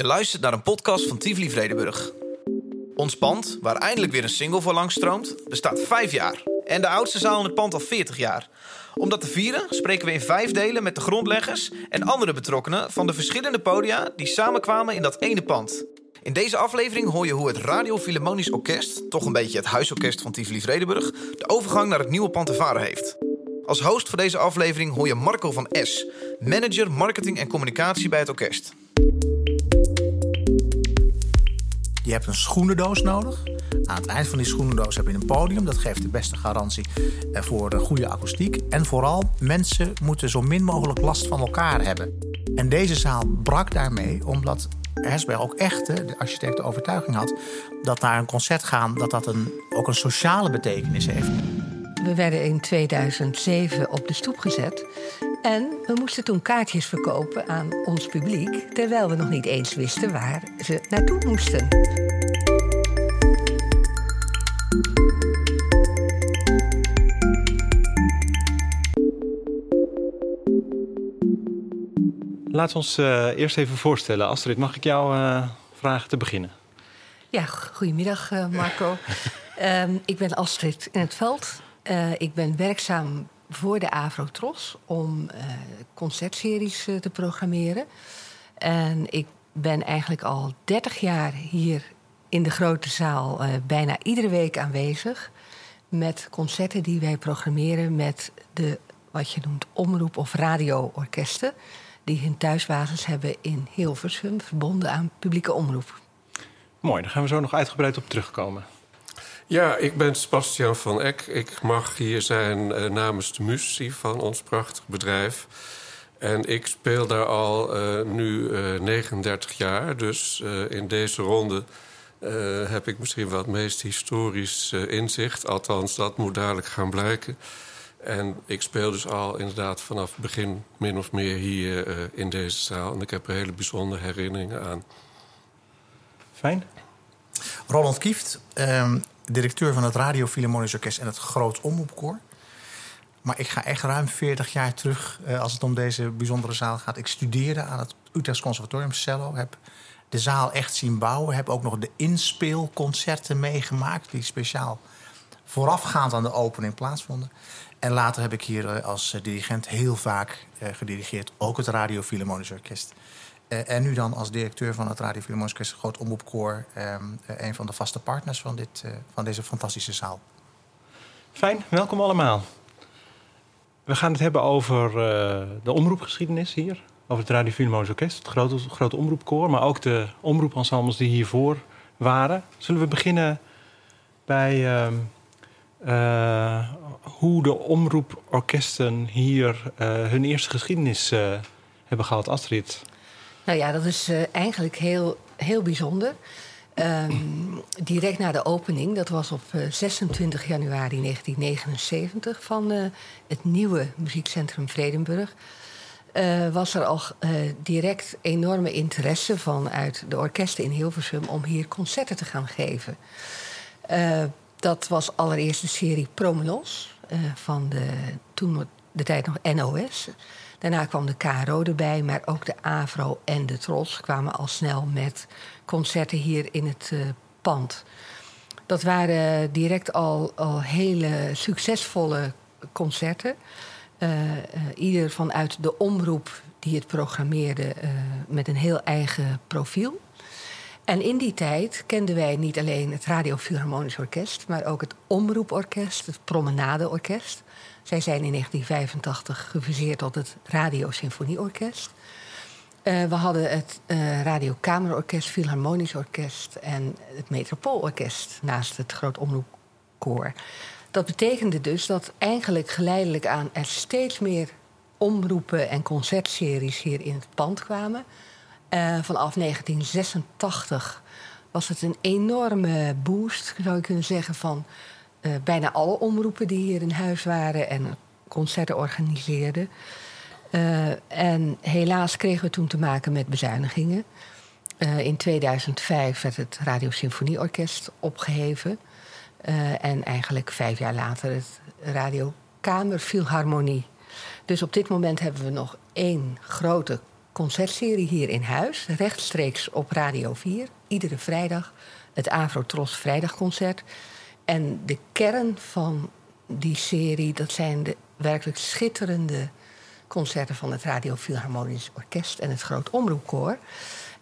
Je luistert naar een podcast van Tivoli Vredenburg. Ons pand, waar eindelijk weer een single voor langs stroomt, bestaat vijf jaar. En de oudste zaal in het pand al 40 jaar. Om dat te vieren spreken we in vijf delen met de grondleggers en andere betrokkenen van de verschillende podia die samenkwamen in dat ene pand. In deze aflevering hoor je hoe het Radio Philharmonisch Orkest, toch een beetje het huisorkest van Tivoli Vredenburg, de overgang naar het nieuwe pand ervaren heeft. Als host voor deze aflevering hoor je Marco van S, manager marketing en communicatie bij het orkest. Je hebt een schoenendoos nodig. Aan het eind van die schoenendoos heb je een podium. Dat geeft de beste garantie eh, voor de goede akoestiek. En vooral, mensen moeten zo min mogelijk last van elkaar hebben. En deze zaal brak daarmee, omdat Hersberg ook echt, de architect, de overtuiging had... dat naar een concert gaan, dat dat een, ook een sociale betekenis heeft. We werden in 2007 op de stoep gezet. En we moesten toen kaartjes verkopen aan ons publiek, terwijl we nog niet eens wisten waar ze naartoe moesten. Laat ons uh, eerst even voorstellen. Astrid, mag ik jou uh, vragen te beginnen? Ja, goedemiddag uh, Marco. um, ik ben Astrid in het veld. Ik ben werkzaam voor de Avrotros om uh, concertseries uh, te programmeren. En ik ben eigenlijk al 30 jaar hier in de grote zaal bijna iedere week aanwezig. Met concerten die wij programmeren met de, wat je noemt, omroep- of radioorkesten. Die hun thuisbasis hebben in Hilversum, verbonden aan publieke omroep. Mooi, daar gaan we zo nog uitgebreid op terugkomen. Ja, ik ben Sebastian van Eck. Ik mag hier zijn uh, namens de muziek van ons prachtig bedrijf. En ik speel daar al uh, nu uh, 39 jaar. Dus in deze ronde heb ik misschien het meest historisch inzicht. Althans, dat moet dadelijk gaan blijken. En ik speel dus al inderdaad vanaf het begin min of meer hier in deze zaal. En ik heb er hele bijzondere herinneringen aan. Fijn. Roland Kieft, um, directeur van het Radio Philharmonisch Orkest en het Groot Omroepkoor. Maar ik ga echt ruim 40 jaar terug uh, als het om deze bijzondere zaal gaat. Ik studeerde aan het Utrechts Conservatorium cello, heb de zaal echt zien bouwen, heb ook nog de inspeelconcerten meegemaakt die speciaal voorafgaand aan de opening plaatsvonden. En later heb ik hier uh, als dirigent heel vaak uh, gedirigeerd, ook het Radio Philharmonisch Orkest. Uh, en nu dan als directeur van het Radio Groot Omroepkoor... Um, uh, een van de vaste partners van, dit, uh, van deze fantastische zaal. Fijn, welkom allemaal. We gaan het hebben over de omroepgeschiedenis hier. Over het Radio Orkest, het grote, grote omroepkoor... maar ook de omroepensembles die hiervoor waren. Zullen we beginnen bij hoe de omroeporkesten hier hun eerste geschiedenis hebben gehad? Astrid... Nou ja, dat is uh, eigenlijk heel, heel bijzonder. Um, direct na de opening, dat was op uh, 26 januari 1979 van uh, het nieuwe muziekcentrum Vredenburg. Was er al direct enorme interesse vanuit de orkesten in Hilversum om hier concerten te gaan geven. dat was allereerst de serie Promenos van de, toen de tijd nog NOS. Daarna kwam de KRO erbij, maar ook de AVRO en de TROS kwamen al snel met concerten hier in het uh, pand. Dat waren direct al, al hele succesvolle concerten. Uh, uh, ieder vanuit de omroep die het programmeerde met een heel eigen profiel. En in die tijd kenden wij niet alleen het Radio Philharmonisch Orkest, maar ook het Omroeporkest, het Promenadeorkest. Zij zijn in 1985 gefuseerd tot het Radio Symfonieorkest. Uh, we hadden het uh, Radio Kamerorkest, Philharmonisch Orkest en het Metropoolorkest naast het Groot Omroepkoor. Dat betekende dus dat eigenlijk geleidelijk aan er steeds meer omroepen en concertseries hier in het pand kwamen. Uh, vanaf 1986 was het een enorme boost, zou je kunnen zeggen, van uh, bijna alle omroepen die hier in huis waren en concerten organiseerden. Uh, en helaas kregen we toen te maken met bezuinigingen. Uh, in 2005 werd het Radio Symfonieorkest opgeheven. en eigenlijk vijf jaar later het Radio Kamer Philharmonie. Dus op dit moment hebben we nog één grote concertserie hier in huis, rechtstreeks op Radio 4. Iedere vrijdag het Avrotros Vrijdagconcert. En de kern van die serie, dat zijn de werkelijk schitterende concerten van het Radio Philharmonisch Orkest en het Groot Omroepkoor.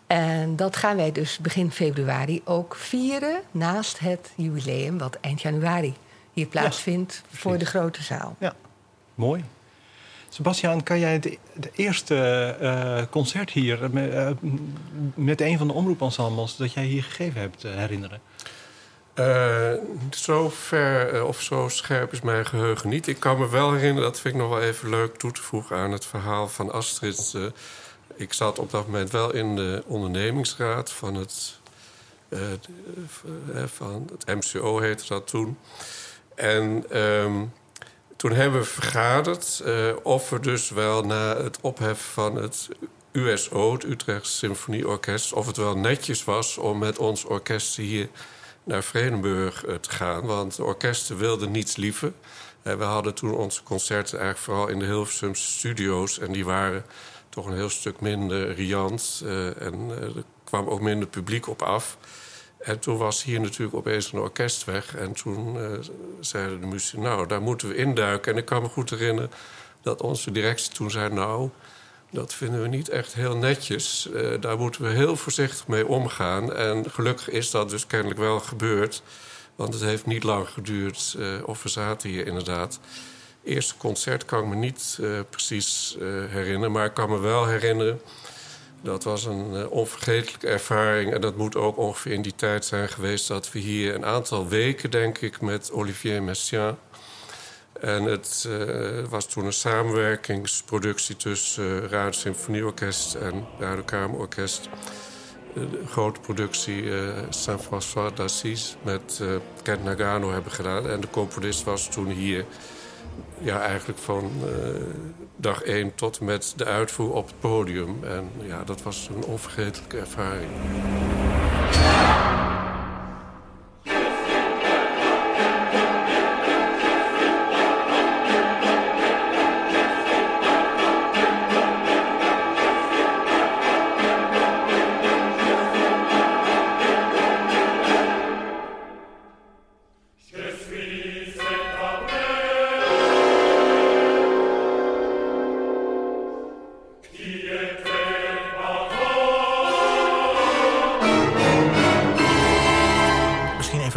En dat gaan wij dus begin februari ook vieren naast het jubileum wat eind januari hier plaatsvindt voor de grote zaal. Ja, mooi. Sebastian, kan jij het de eerste eh, concert hier met, uh, met een van de omroepensembles dat jij hier gegeven hebt uh, herinneren? Zo ver of zo scherp is mijn geheugen niet. Ik kan me wel herinneren, dat vind ik nog wel even leuk toe te voegen aan het verhaal van Astrid. ik zat op dat moment wel in de ondernemingsraad van het, van het MCO, heette dat toen. En um, toen hebben we vergaderd uh, of we dus wel na het opheffen van het USO, het Utrechtse Symfonieorkest, of het wel netjes was om met ons orkest hier naar Vredenburg uh, te gaan. Want de orkesten wilden niets liever. Uh, we hadden toen onze concerten eigenlijk vooral in de Hilversumse studio's. En die waren toch een heel stuk minder riant. en er kwam ook minder publiek op af. En toen was hier natuurlijk opeens een orkest weg. En toen zeiden de muzici, nou, daar moeten we induiken. En ik kan me goed herinneren dat onze directie toen zei... nou, dat vinden we niet echt heel netjes. Uh, daar moeten we heel voorzichtig mee omgaan. En gelukkig is dat dus kennelijk wel gebeurd. Want het heeft niet lang geduurd, uh, of we zaten hier inderdaad. Eerste concert kan ik me niet precies herinneren. Maar ik kan me wel herinneren dat was een onvergetelijke ervaring. En dat moet ook ongeveer in die tijd zijn geweest... dat we hier een aantal weken, denk ik, met Olivier Messiaen... En het uh, was toen een samenwerkingsproductie tussen uh, Symfonieorkest en Radio Kamerorkest. Een grote productie Saint-François d'Assise met Kent Nagano hebben gedaan. En de componist was toen hier ja, eigenlijk van dag één tot met de uitvoer op het podium. En ja, dat was een onvergetelijke ervaring.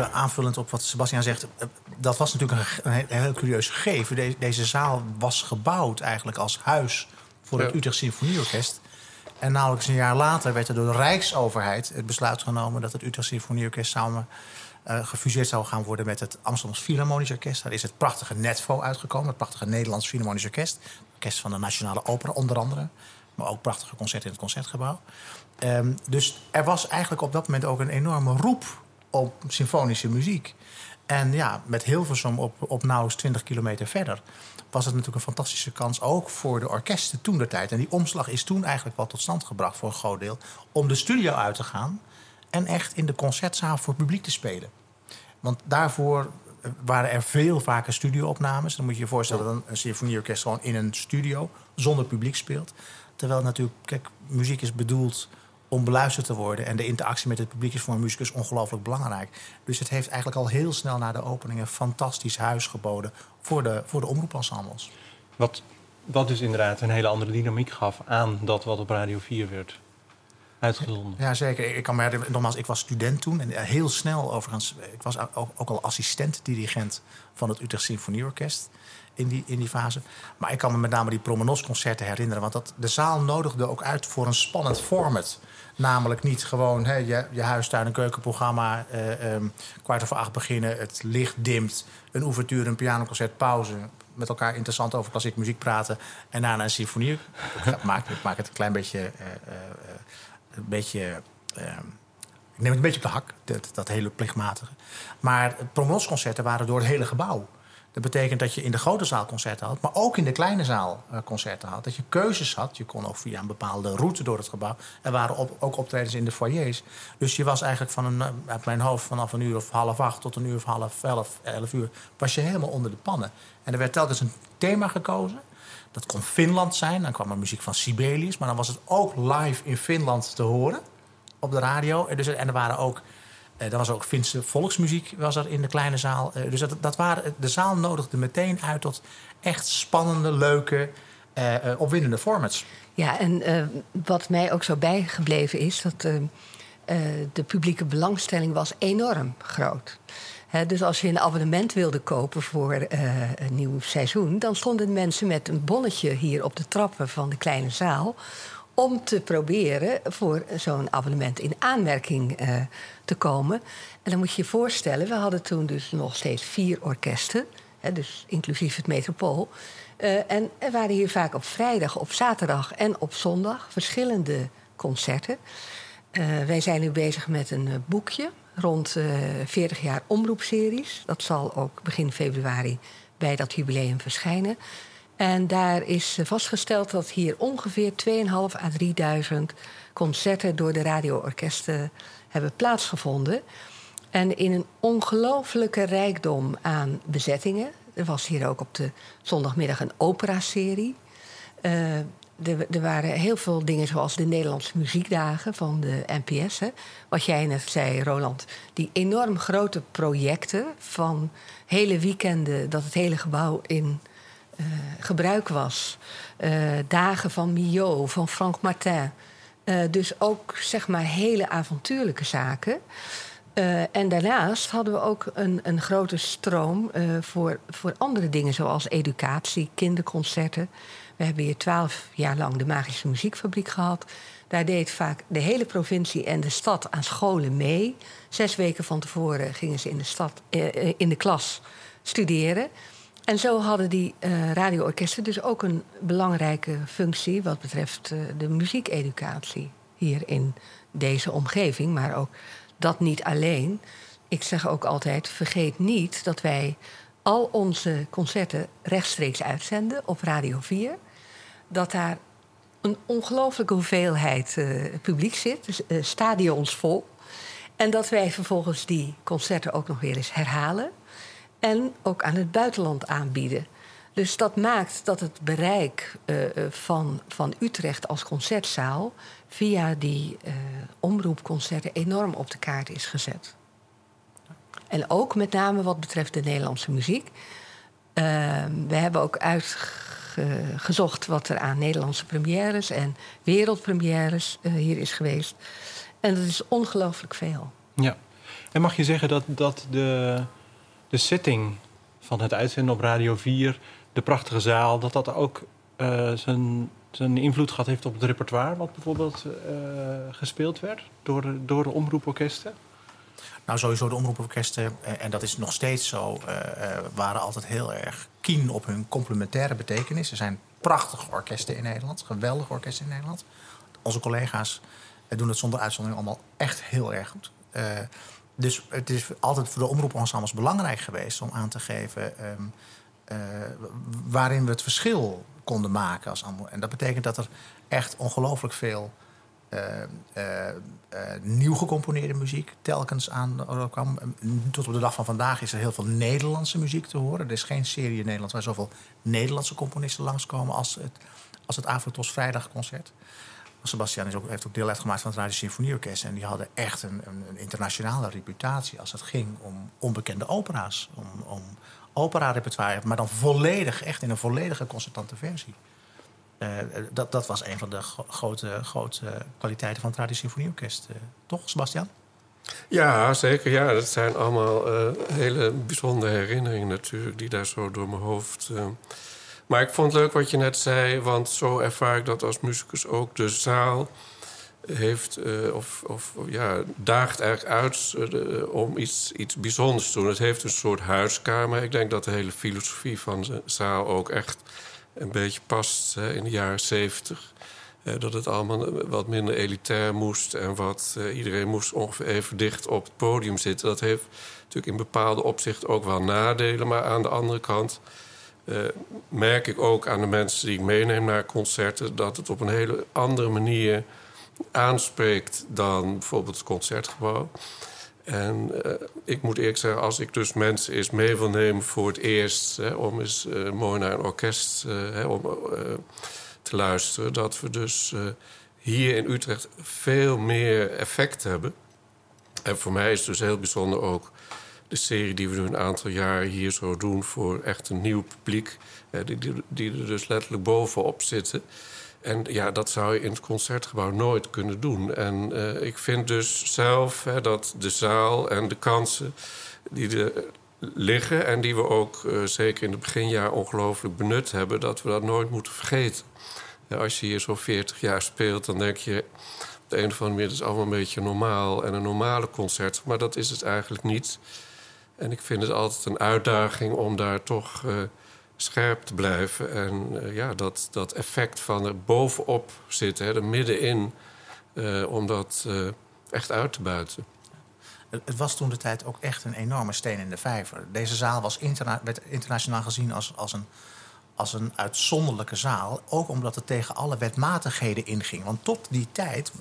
Aanvullend op wat Sebastian zegt, eh, dat was natuurlijk een, heel curieus gegeven. deze zaal was gebouwd eigenlijk als huis voor het Utrecht Symfonieorkest. En nauwelijks een jaar later werd er door de Rijksoverheid het besluit genomen dat het Utrecht Symfonieorkest samen uh, gefuseerd zou gaan worden met het Amsterdamse Philharmonisch Orkest. Daar is het prachtige Netvo uitgekomen, het prachtige Nederlands Philharmonisch Orkest. Orkest van de Nationale Opera onder andere. Maar ook prachtige concerten in het concertgebouw. Um, dus er was eigenlijk op dat moment ook een enorme roep op symfonische muziek. En ja, met Hilversum op, op nauwelijks 20 kilometer verder... was het natuurlijk een fantastische kans ook voor de orkesten toen de tijd. En die omslag is toen eigenlijk wel tot stand gebracht voor een groot deel... om de studio uit te gaan en echt in de concertzaal voor het publiek te spelen. Want daarvoor waren er veel vaker studioopnames. Dan moet je je voorstellen dat een symfonieorkest gewoon in een studio zonder publiek speelt. Terwijl natuurlijk, kijk, muziek is bedoeld om beluisterd te worden. En de interactie met het publiek is voor een muzikus ongelooflijk belangrijk. Dus het heeft eigenlijk al heel snel na de opening een fantastisch huis geboden voor de, voor de omroepensembles. Wat, wat dus inderdaad een hele andere dynamiek gaf aan dat wat op Radio 4 werd uitgezonden. Ja, zeker. Ik kan me nogmaals, ik was student toen. En heel snel overigens, ik was ook, ook al assistent-dirigent van het Utrecht Symfonieorkest in die, in die fase. Maar ik kan me met name die Promenos-concerten herinneren. Want dat, de zaal nodigde ook uit voor een spannend format. Namelijk niet gewoon hè, je, je huistuin- en keukenprogramma... Eh, um, kwart over acht beginnen, het licht dimt... een ouverture, een pianoconcert, pauze... met elkaar interessant over klassiek muziek praten... en daarna een symfonie. ik, maak, het een klein beetje... Uh, uh, een beetje ehm, ik neem het een beetje op de hak, dat, dat hele plichtmatige. Maar promotionsconcerten waren door het hele gebouw. Dat betekent dat je in de grote zaal concerten had, maar ook in de kleine zaal uh, concerten had. Dat je keuzes had. Je kon ook via een bepaalde route door het gebouw. Er waren op, ook optredens in de foyers. Dus je was eigenlijk van een, uit mijn hoofd vanaf een uur of half acht tot een uur of half elf, elf uur, was je helemaal onder de pannen. En er werd telkens een thema gekozen. Dat kon Finland zijn. Dan kwam er muziek van Sibelius. Maar dan was het ook live in Finland te horen op de radio. En, dus, en er waren ook. Er was ook Finse volksmuziek was er in de kleine zaal. Dus dat, dat waren, de zaal nodigde meteen uit tot echt spannende, leuke, uh, opwindende formats. Ja, en wat mij ook zo bijgebleven is... dat de publieke belangstelling was enorm groot dus als je een abonnement wilde kopen voor een nieuw seizoen, dan stonden mensen met een bonnetje hier op de trappen van de kleine zaal om te proberen voor zo'n abonnement in aanmerking uh, te komen. En dan moet je je voorstellen, we hadden toen dus nog steeds vier orkesten, hè, dus inclusief het Metropool. Uh, en er waren hier vaak op vrijdag, op zaterdag en op zondag verschillende concerten. wij zijn nu bezig met een boekje rond uh, eh, 40 jaar omroepseries. Dat zal ook begin februari bij dat jubileum verschijnen. En daar is vastgesteld dat hier ongeveer 2.500 à 3.000 concerten door de radioorkesten hebben plaatsgevonden. En in een ongelofelijke rijkdom aan bezettingen. Er was hier ook op de zondagmiddag een operaserie. Uh, er, waren heel veel dingen zoals de Nederlandse muziekdagen van de NPS. Hè. Wat jij net zei, Roland. Die enorm grote projecten van hele weekenden dat het hele gebouw in gebruik was. Uh, dagen van Millot, van Frank Martin. Uh, dus ook zeg maar hele avontuurlijke zaken. en daarnaast hadden we ook een, een grote stroom voor, voor andere dingen, zoals educatie, kinderconcerten. We hebben hier twaalf jaar lang de Magische Muziekfabriek gehad. Daar deed vaak de hele provincie en de stad aan scholen mee. Zes weken van tevoren gingen ze in de, stad, eh, eh in de klas studeren. En zo hadden die uh, radioorkesten dus ook een belangrijke functie wat betreft uh, de muziekeducatie hier in deze omgeving. Maar ook dat niet alleen. Ik zeg ook altijd: vergeet niet dat wij al onze concerten rechtstreeks uitzenden op Radio 4 dat daar een ongelooflijke hoeveelheid uh, publiek zit, dus, stadions vol. En dat wij vervolgens die concerten ook nog weer eens herhalen. En ook aan het buitenland aanbieden. Dus dat maakt dat het bereik uh, van, van Utrecht als concertzaal via die omroepconcerten enorm op de kaart is gezet. En ook met name wat betreft de Nederlandse muziek. we hebben ook uitgegeven gezocht wat er aan Nederlandse premières en wereldpremières hier is geweest. En dat is ongelooflijk veel. Ja. En mag je zeggen dat, dat de, de setting van het uitzenden op Radio 4, de prachtige zaal, dat dat ook uh, zijn, zijn invloed gehad heeft op het repertoire wat bijvoorbeeld uh, gespeeld werd door, door de omroeporkesten? Nou, sowieso de omroeporkesten, en dat is nog steeds zo, waren altijd heel erg kien op hun complementaire betekenis. Er zijn prachtige orkesten in Nederland, geweldige orkesten in Nederland. Onze collega's eh, doen het zonder uitzondering allemaal echt heel erg goed. Dus het is altijd voor de omroepensembles belangrijk geweest om aan te geven um, uh, waarin we het verschil konden maken als En dat betekent dat er echt ongelooflijk veel uh, nieuw gecomponeerde muziek telkens aan kwam. Tot op de dag van vandaag is er heel veel Nederlandse muziek te horen. Er is geen serie in Nederland waar zoveel Nederlandse componisten langskomen als het, als het Avrotos Vrijdagconcert. Sebastian is ook, heeft ook deel uitgemaakt van het Radio Symfonieorkest. En die hadden echt een, een, een, internationale reputatie als het ging om onbekende opera's. Om, om opera-repertoire, maar dan volledig, echt in een volledige concertante versie. Uh, dat, dat was een van de grote, grote kwaliteiten van het Radio Symfonieorkest. Uh, toch, Sebastian? Ja, zeker. Ja, dat zijn allemaal hele bijzondere herinneringen natuurlijk... die daar zo door mijn hoofd... Maar ik vond het leuk wat je net zei, want zo ervaar ik dat als muzikus ook. De zaal heeft, of, of ja, daagt eigenlijk uit om iets, iets bijzonders te doen. Het heeft een soort huiskamer. Ik denk dat de hele filosofie van de zaal ook echt een beetje past hè, in de jaren zeventig. Uh, dat het allemaal wat minder elitair moest en wat iedereen moest ongeveer even dicht op het podium zitten. Dat heeft natuurlijk in bepaalde opzichten ook wel nadelen, maar aan de andere kant uh, merk ik ook aan de mensen die ik meeneem naar concerten dat het op een hele andere manier aanspreekt dan bijvoorbeeld het concertgebouw. En uh, ik moet eerlijk zeggen, als ik dus mensen eens mee wil nemen voor het eerst... Hè, om eens uh, mooi naar een orkest hè, om, te luisteren... dat we dus hier in Utrecht veel meer effect hebben. En voor mij is het dus heel bijzonder ook de serie die we nu een aantal jaar hier zo doen... voor echt een nieuw publiek, die, die, die er dus letterlijk bovenop zitten... En ja, dat zou je in het concertgebouw nooit kunnen doen. En uh, ik vind dus zelf hè, dat de zaal en de kansen die er liggen... en die we ook uh, zeker in het beginjaar ongelooflijk benut hebben... dat we dat nooit moeten vergeten. Ja, als je hier zo'n 40 jaar speelt, dan denk je... op de een of andere manier, dat is allemaal een beetje normaal... en een normale concert, maar dat is het eigenlijk niet. En ik vind het altijd een uitdaging om daar toch... Uh, scherp te blijven. En uh, ja, dat, dat effect van er bovenop zitten, hè, er middenin, uh, om dat echt uit te buiten. Het was toen de tijd ook echt een enorme steen in de vijver. Deze zaal was werd internationaal gezien als, als, een, als een uitzonderlijke zaal. Ook omdat het tegen alle wetmatigheden inging. Want tot die tijd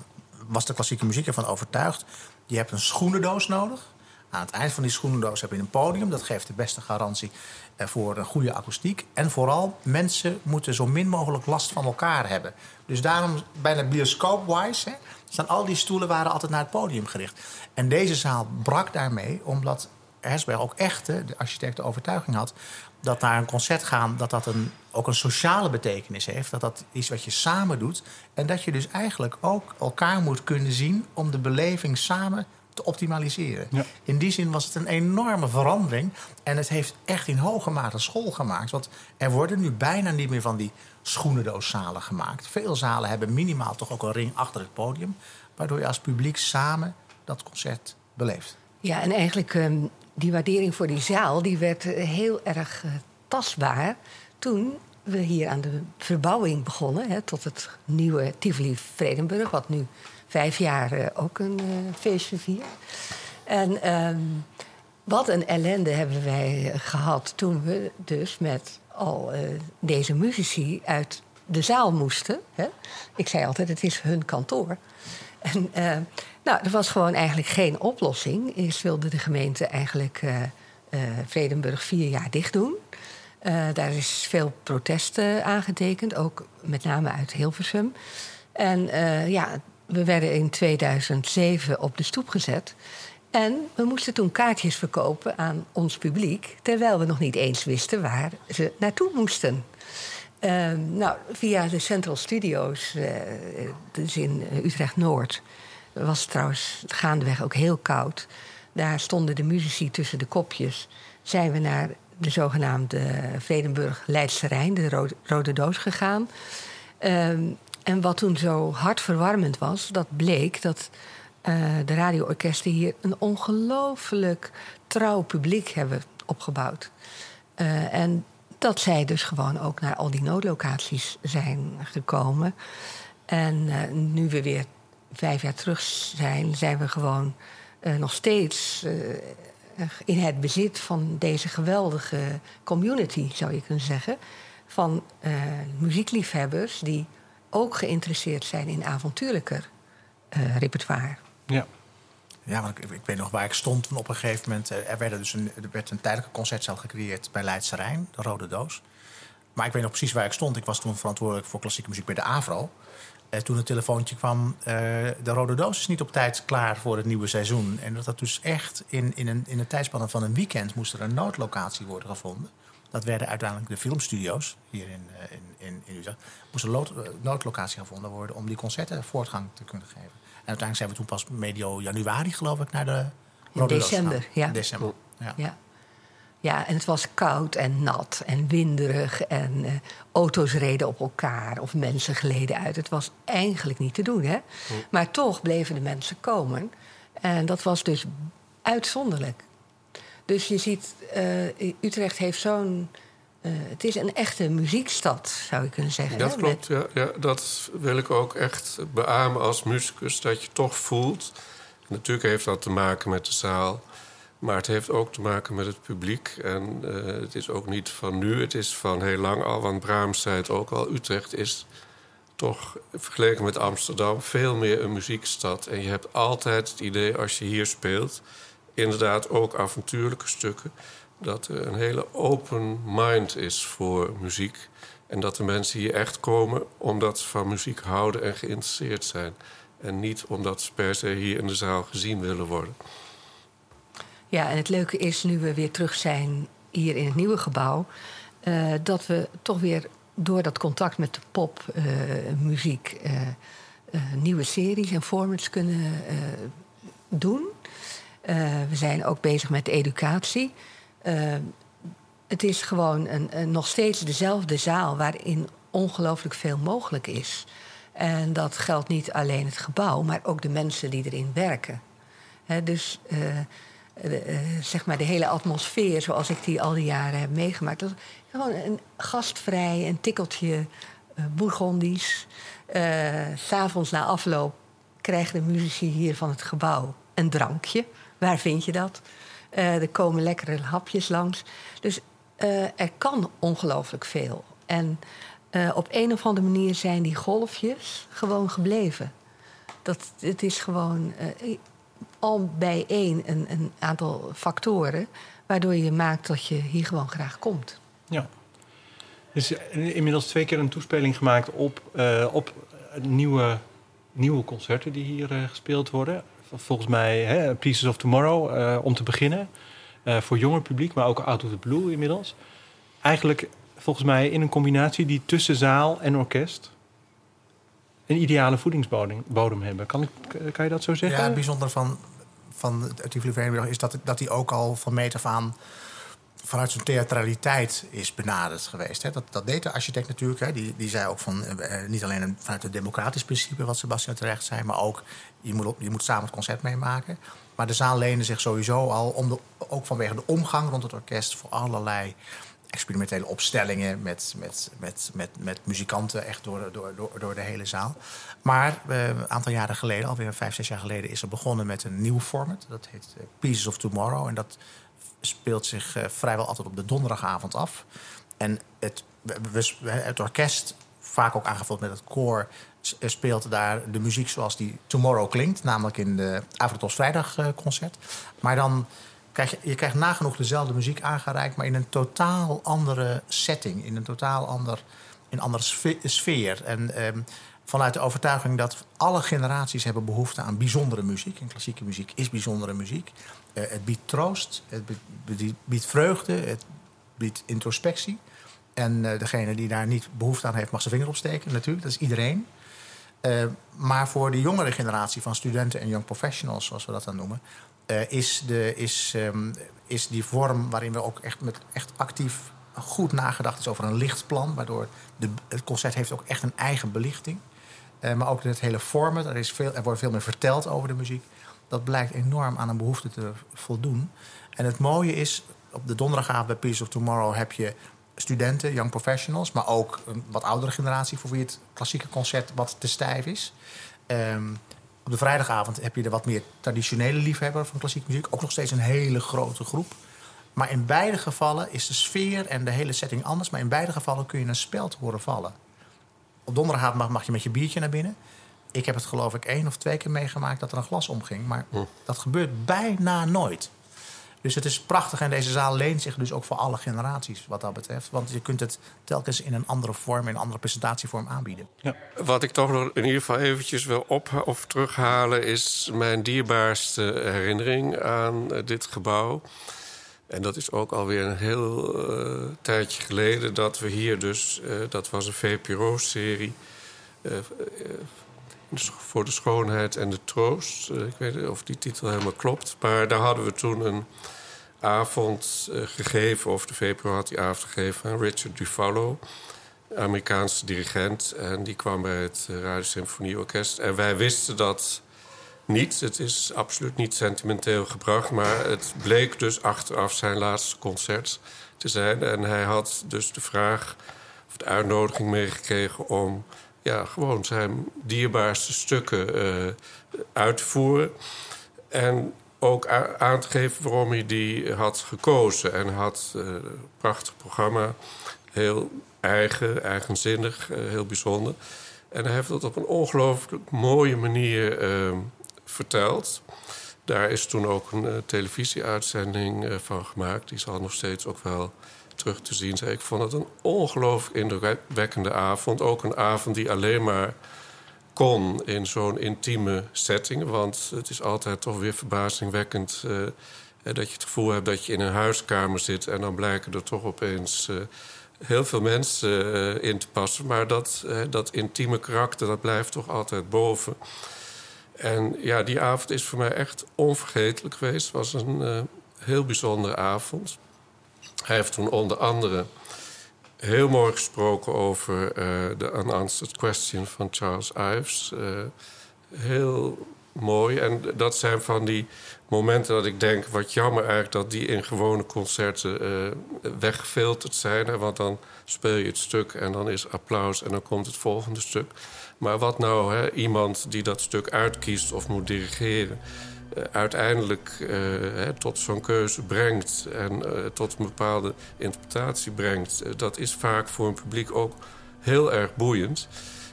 was de klassieke muziek ervan overtuigd... je hebt een schoenendoos nodig. Aan het eind van die schoenendoos heb je een podium. Dat geeft de beste garantie voor een goede akoestiek. En vooral, mensen moeten zo min mogelijk last van elkaar hebben. Dus daarom, bijna bioscoop-wise, staan al die stoelen waren altijd naar het podium gericht. En deze zaal brak daarmee, omdat Hersberg ook echt de architect de overtuiging had dat naar een concert gaan, dat dat een, ook een sociale betekenis heeft. Dat dat iets wat je samen doet. En dat je dus eigenlijk ook elkaar moet kunnen zien om de beleving samen te optimaliseren. Ja. In die zin was het een enorme verandering. En het heeft echt in hoge mate school gemaakt. Want er worden nu bijna niet meer van die schoenendooszalen gemaakt. Veel zalen hebben minimaal toch ook een ring achter het podium. Waardoor je als publiek samen dat concert beleeft. Ja, en eigenlijk um, die waardering voor die zaal... die werd heel erg uh, tastbaar toen we hier aan de verbouwing begonnen... Hè, tot het nieuwe Tivoli Vredenburg, wat nu vijf jaar uh, ook een uh, feestje viert. En um, wat een ellende hebben wij gehad toen we dus met al uh, deze muzici uit de zaal moesten. Hè? Ik zei altijd, het is hun kantoor. En nou, er was gewoon eigenlijk geen oplossing. Eerst wilde de gemeente eigenlijk Vredenburg vier jaar dicht doen. daar is veel protesten aangetekend, ook met name uit Hilversum. En ja, we werden in 2007 op de stoep gezet. En we moesten toen kaartjes verkopen aan ons publiek, terwijl we nog niet eens wisten waar ze naartoe moesten. Uh, nou, via de Central Studios, uh, dus in Utrecht Noord, was het trouwens gaandeweg ook heel koud. Daar stonden de muzici tussen de kopjes. Zijn we naar de zogenaamde Vredenburg Leidse Rijn, de rode, doos, gegaan. Uh, en wat toen zo hartverwarmend was, dat bleek dat uh, de radioorkesten hier een ongelooflijk trouw publiek hebben opgebouwd. Uh, en dat zij dus gewoon ook naar al die noodlocaties zijn gekomen. En uh, nu we weer vijf jaar terug zijn, zijn we gewoon nog steeds in het bezit van deze geweldige community, zou je kunnen zeggen. Van muziekliefhebbers die ook geïnteresseerd zijn in avontuurlijker uh, repertoire. Ja. Ja, want ik, ik, weet nog waar ik stond op een gegeven moment. Eh, er, werd dus een, er werd een tijdelijke concertzaal gecreëerd bij Leidse Rijn, de Rode Doos. Maar ik weet nog precies waar ik stond. Ik was toen verantwoordelijk voor klassieke muziek bij de AVRO. En eh, toen het telefoontje kwam, uh, de Rode Doos is niet op tijd klaar voor het nieuwe seizoen. En dat dat dus echt in, in, een, in een tijdspanne van een weekend moest er een noodlocatie worden gevonden. Dat werden uiteindelijk de filmstudio's hier in, uh, in, in, in Utrecht. Moest een lood, noodlocatie gevonden worden om die concerten voortgang te kunnen geven. En uiteindelijk zijn we toen pas medio januari, geloof ik, naar de in december, ja. December, ja. ja. Ja, en het was koud en nat en winderig en uh, auto's reden op elkaar of mensen gleden uit. Het was eigenlijk niet te doen, hè? Maar toch bleven de mensen komen. En dat was dus uitzonderlijk. Dus je ziet, uh, Utrecht heeft zo'n. Uh, het is een echte muziekstad, zou je kunnen zeggen. Dat klopt, ja, ja. Dat wil ik ook echt beamen als muzikus. Dat je toch voelt. Natuurlijk heeft dat te maken met de zaal. Maar het heeft ook te maken met het publiek. En uh, het is ook niet van nu, het is van heel lang al. Want Brahms zei het ook al. Utrecht is toch vergeleken met Amsterdam veel meer een muziekstad. En je hebt altijd het idee als je hier speelt inderdaad ook avontuurlijke stukken. Dat er een hele open mind is voor muziek. En dat de mensen hier echt komen omdat ze van muziek houden en geïnteresseerd zijn. En niet omdat ze per se hier in de zaal gezien willen worden. Ja, en het leuke is nu we weer terug zijn hier in het nieuwe gebouw, uh, dat we toch weer door dat contact met de popmuziek uh, uh, nieuwe series en formats kunnen doen. We zijn ook bezig met educatie. het is gewoon een, nog steeds dezelfde zaal waarin ongelooflijk veel mogelijk is. En dat geldt niet alleen het gebouw, maar ook de mensen die erin werken. Dus uh, zeg maar de hele atmosfeer zoals ik die al die jaren heb meegemaakt. Gewoon een gastvrij, een tikkeltje uh, Bourgondisch. Uh, S'avonds na afloop krijgen de muzici hier van het gebouw een drankje. Waar vind je dat? er komen lekkere hapjes langs. Dus er kan ongelooflijk veel. En op een of andere manier zijn die golfjes gewoon gebleven. Dat, het is gewoon al bijeen een, een aantal factoren... waardoor je maakt dat je hier gewoon graag komt. Ja. Dus inmiddels twee keer een toespeling gemaakt op, op nieuwe, nieuwe concerten die hier gespeeld worden. Volgens mij hè, Pieces of Tomorrow, uh, om te beginnen. voor jonger publiek, maar ook Out of the Blue inmiddels. Eigenlijk volgens mij in een combinatie die tussen zaal en orkest een ideale voedingsbodem hebben. Kan, ik, kan je dat zo zeggen? Ja, het bijzondere van, van het Tivoli is dat, dat hij ook al van meet af aan vanuit zijn theatraliteit is benaderd geweest. Hè. Dat, dat deed de architect natuurlijk. Hè. Die, die zei ook van eh, niet alleen vanuit het democratisch principe, wat Sebastian terecht zei, maar ook je moet, je moet samen het concert meemaken. Maar de zaal leende zich sowieso al, om de, ook vanwege de omgang rond het orkest, voor allerlei experimentele opstellingen met, met, met, met, met muzikanten echt door, door, door, door de hele zaal. Maar uh, een aantal jaren geleden, alweer vijf, zes jaar geleden, is er begonnen met een nieuw format. Dat heet Pieces of Tomorrow. En dat speelt zich uh, vrijwel altijd op de donderdagavond af. En het, het orkest, vaak ook aangevuld met het koor, speelt daar de muziek zoals die Tomorrow klinkt. Namelijk in de Avrotos Vrijdag concert. Maar dan krijg je, je krijgt nagenoeg dezelfde muziek aangereikt, maar in een totaal andere setting, in een totaal ander, in andere sfeer. En ehm, vanuit de overtuiging dat alle generaties hebben behoefte aan bijzondere muziek. En klassieke muziek is bijzondere muziek. Uh, het biedt troost, het biedt vreugde, het biedt introspectie. En uh, degene die daar niet behoefte aan heeft, mag zijn vinger opsteken, natuurlijk. Dat is iedereen. Uh, maar voor de jongere generatie van studenten en young professionals, zoals we dat dan noemen, is, de, is, um, is die vorm waarin we ook echt, met, echt actief goed nagedacht is over een lichtplan. Waardoor de, het concert heeft ook echt een eigen belichting. Uh, maar ook het hele format. Er, is veel, er wordt veel meer verteld over de muziek. Dat blijkt enorm aan een behoefte te voldoen. En het mooie is, op de donderdagavond bij Peace of Tomorrow heb je studenten, young professionals, maar ook een wat oudere generatie voor wie het klassieke concert wat te stijf is. Um, op de vrijdagavond heb je de wat meer traditionele liefhebber van klassieke muziek. Ook nog steeds een hele grote groep. Maar in beide gevallen is de sfeer en de hele setting anders. Maar in beide gevallen kun je een speld horen vallen. Op donderdagavond mag, mag je met je biertje naar binnen. Ik heb het geloof ik één of twee keer meegemaakt dat er een glas omging. Maar hm. dat gebeurt bijna nooit. Dus het is prachtig en deze zaal leent zich dus ook voor alle generaties wat dat betreft. Want je kunt het telkens in een andere vorm, in een andere presentatievorm aanbieden. Ja. Wat ik toch nog in ieder geval eventjes wil op of terughalen... is mijn dierbaarste herinnering aan dit gebouw. En dat is ook alweer een heel uh, tijdje geleden dat we hier dus... Uh, dat was een VPRO-serie voor de schoonheid en de troost. Ik weet niet of die titel helemaal klopt. Maar daar hadden we toen een avond gegeven, of de VPRO had die avond gegeven aan Richard Dufalo, Amerikaanse dirigent. En die kwam bij het Radio Symfonieorkest. En wij wisten dat niet. Het is absoluut niet sentimenteel gebracht. Maar het bleek dus achteraf zijn laatste concert te zijn. En hij had dus de vraag of de uitnodiging meegekregen om ja, gewoon zijn dierbaarste stukken uh, uit te voeren. En ook aan te geven waarom hij die had gekozen. En had een prachtig programma, heel eigen, eigenzinnig, uh, heel bijzonder. En hij heeft dat op een ongelooflijk mooie manier verteld. Daar is toen ook een uh, televisieuitzending uh, van gemaakt. Die zal nog steeds ook wel terug te zien. Ik vond het een ongelooflijk indrukwekkende avond. Ook een avond die alleen maar kon in zo'n intieme setting. Want het is altijd toch weer verbazingwekkend... Uh, dat je het gevoel hebt dat je in een huiskamer zit... en dan blijken er toch opeens heel veel mensen in te passen. Maar dat, dat intieme karakter, dat blijft toch altijd boven... En ja, die avond is voor mij echt onvergetelijk geweest. Het was een uh, heel bijzondere avond. Hij heeft toen onder andere heel mooi gesproken over uh, de Unanswered Question van Charles Ives. Uh, heel mooi. En dat zijn van die momenten dat ik denk... wat jammer eigenlijk dat die in gewone concerten weggefilterd zijn. Hè? Want dan speel je het stuk en dan is applaus en dan komt het volgende stuk. Maar wat nou hè, iemand die dat stuk uitkiest of moet dirigeren... Uh, uiteindelijk uh, hè, tot zo'n keuze brengt en uh, tot een bepaalde interpretatie brengt... dat is vaak voor een publiek ook heel erg boeiend.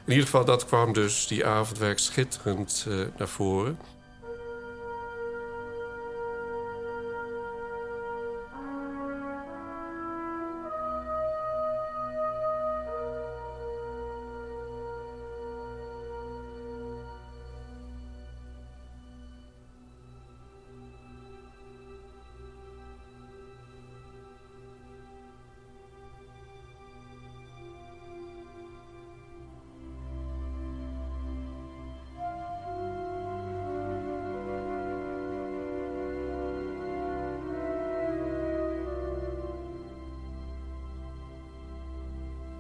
In ieder geval, dat kwam dus die avondwerk schitterend naar voren.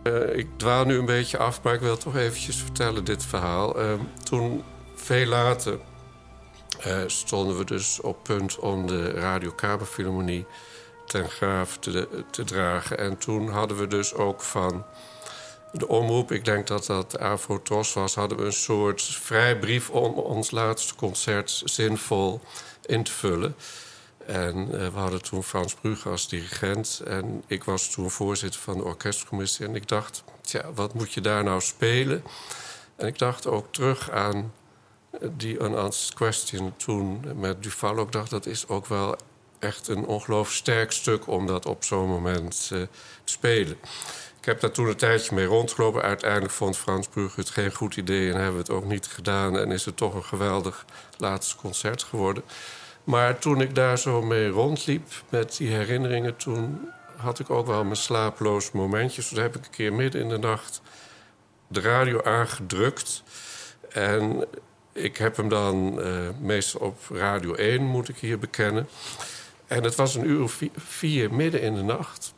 Uh, ik dwaal nu een beetje af, maar ik wil toch eventjes vertellen dit verhaal. Uh, toen, veel later, uh, stonden we dus op punt om de Radio Kamerfilharmonie ten graaf te, dragen. En toen hadden we dus ook van de omroep, ik denk dat dat Afro-Tros was... hadden we een soort vrijbrief om ons laatste concert zinvol in te vullen... En uh, we hadden toen Frans Brugge als dirigent. En ik was toen voorzitter van de orkestcommissie. En ik dacht, tja, wat moet je daar nou spelen? En ik dacht ook terug aan die Unanswered Question toen met Duval. Ik dacht, dat is ook wel echt een ongelooflijk sterk stuk... om dat op zo'n moment uh, te spelen. Ik heb daar toen een tijdje mee rondgelopen. Uiteindelijk vond Frans Brugge het geen goed idee... en hebben we het ook niet gedaan. En is het toch een geweldig laatste concert geworden... Maar toen ik daar zo mee rondliep met die herinneringen... toen had ik ook wel mijn slaaploze momentjes. Toen heb ik een keer midden in de nacht de radio aangedrukt. En ik heb hem dan uh, meestal op Radio 1, moet ik hier bekennen. En het was een uur of vier midden in de nacht.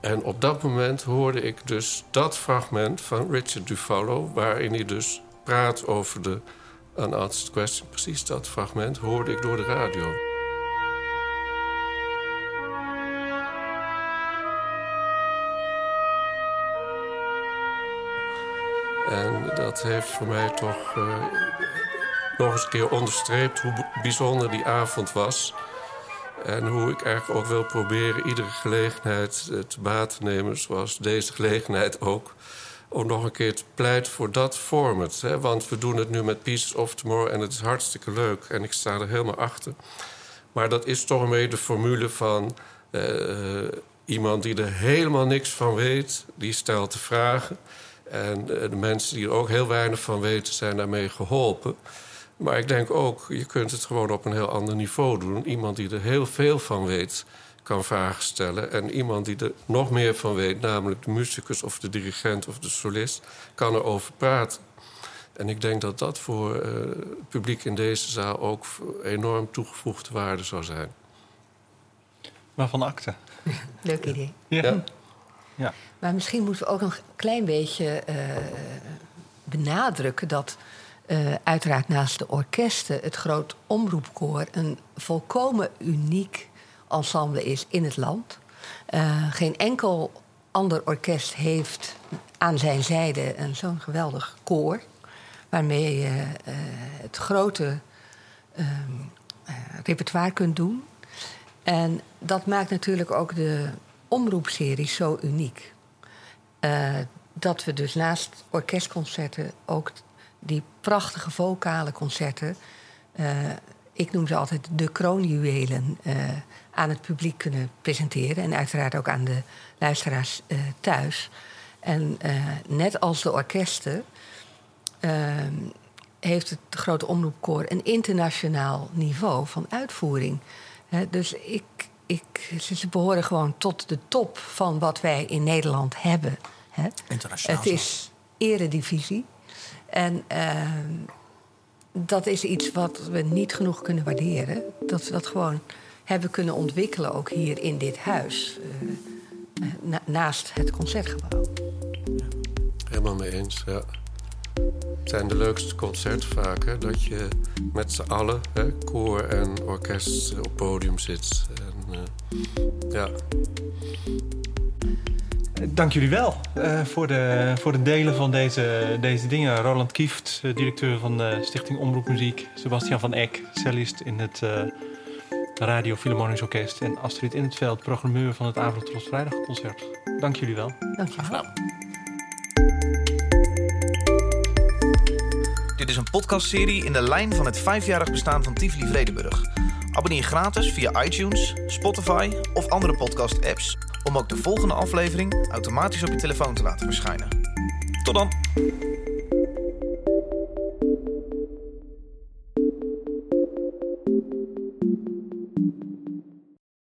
En op dat moment hoorde ik dus dat fragment van Richard Dufalo... waarin hij dus praat over de Unanswered Question. Precies dat fragment hoorde ik door de radio. En dat heeft voor mij toch uh, nog eens een keer onderstreept hoe bijzonder die avond was. En hoe ik eigenlijk ook wil proberen iedere gelegenheid uh, te baat te nemen, zoals deze gelegenheid ook om nog een keer te pleiten voor dat format. Hè? Want we doen het nu met Pieces of Tomorrow en het is hartstikke leuk. En ik sta er helemaal achter. Maar dat is toch een de formule van uh, iemand die er helemaal niks van weet. Die stelt de vragen. En uh, de mensen die er ook heel weinig van weten zijn daarmee geholpen. Maar ik denk ook, je kunt het gewoon op een heel ander niveau doen. Iemand die er heel veel van weet kan vragen stellen. En iemand die er nog meer van weet, namelijk de muzikus of de dirigent of de solist, kan erover praten. En ik denk dat dat voor uh, het publiek in deze zaal ook enorm toegevoegde waarde zou zijn. Maar van akte. Leuk idee. Ja. ja. Maar misschien moeten we ook nog een klein beetje uh, benadrukken dat uh, uiteraard naast de orkesten het groot omroepkoor een volkomen uniek ensemble is in het land. Uh, geen enkel ander orkest heeft aan zijn zijde een zo'n geweldig koor. Waarmee je uh, het grote uh, repertoire kunt doen. En dat maakt natuurlijk ook de omroepserie zo uniek. dat we dus naast orkestconcerten ook die prachtige vocale concerten ik noem ze altijd de kroonjuwelen, uh, aan het publiek kunnen presenteren. En uiteraard ook aan de luisteraars uh, thuis. En net als de orkesten ehm, heeft het grote omroepkoor een internationaal niveau van uitvoering. dus ik, ik, ze behoren gewoon tot de top van wat wij in Nederland hebben. Internationaal. Het is eredivisie. En ehm, dat is iets wat we niet genoeg kunnen waarderen. Dat we dat gewoon hebben kunnen ontwikkelen, ook hier in dit huis. Uh, naast het concertgebouw. Helemaal mee eens, ja. Het zijn de leukste concerten vaak, dat je met z'n allen, hè, koor en orkest, op podium zit. En, uh, ja. Dank jullie wel uh, voor, de, voor het delen van deze, deze dingen. Roland Kieft, uh, directeur van de Stichting Omroep Muziek. Sebastian van Eck, cellist in het uh, Radio Philharmonisch Orkest. En Astrid in het Veld, programmeur van het Avondros Vrijdagconcert. Dank jullie wel. Dank je wel. Dit is een podcastserie in de lijn van het vijfjarig bestaan van Tivoli Vredenburg. Abonneer gratis via iTunes, Spotify of andere podcast-apps om ook de volgende aflevering automatisch op je telefoon te laten verschijnen. Tot dan!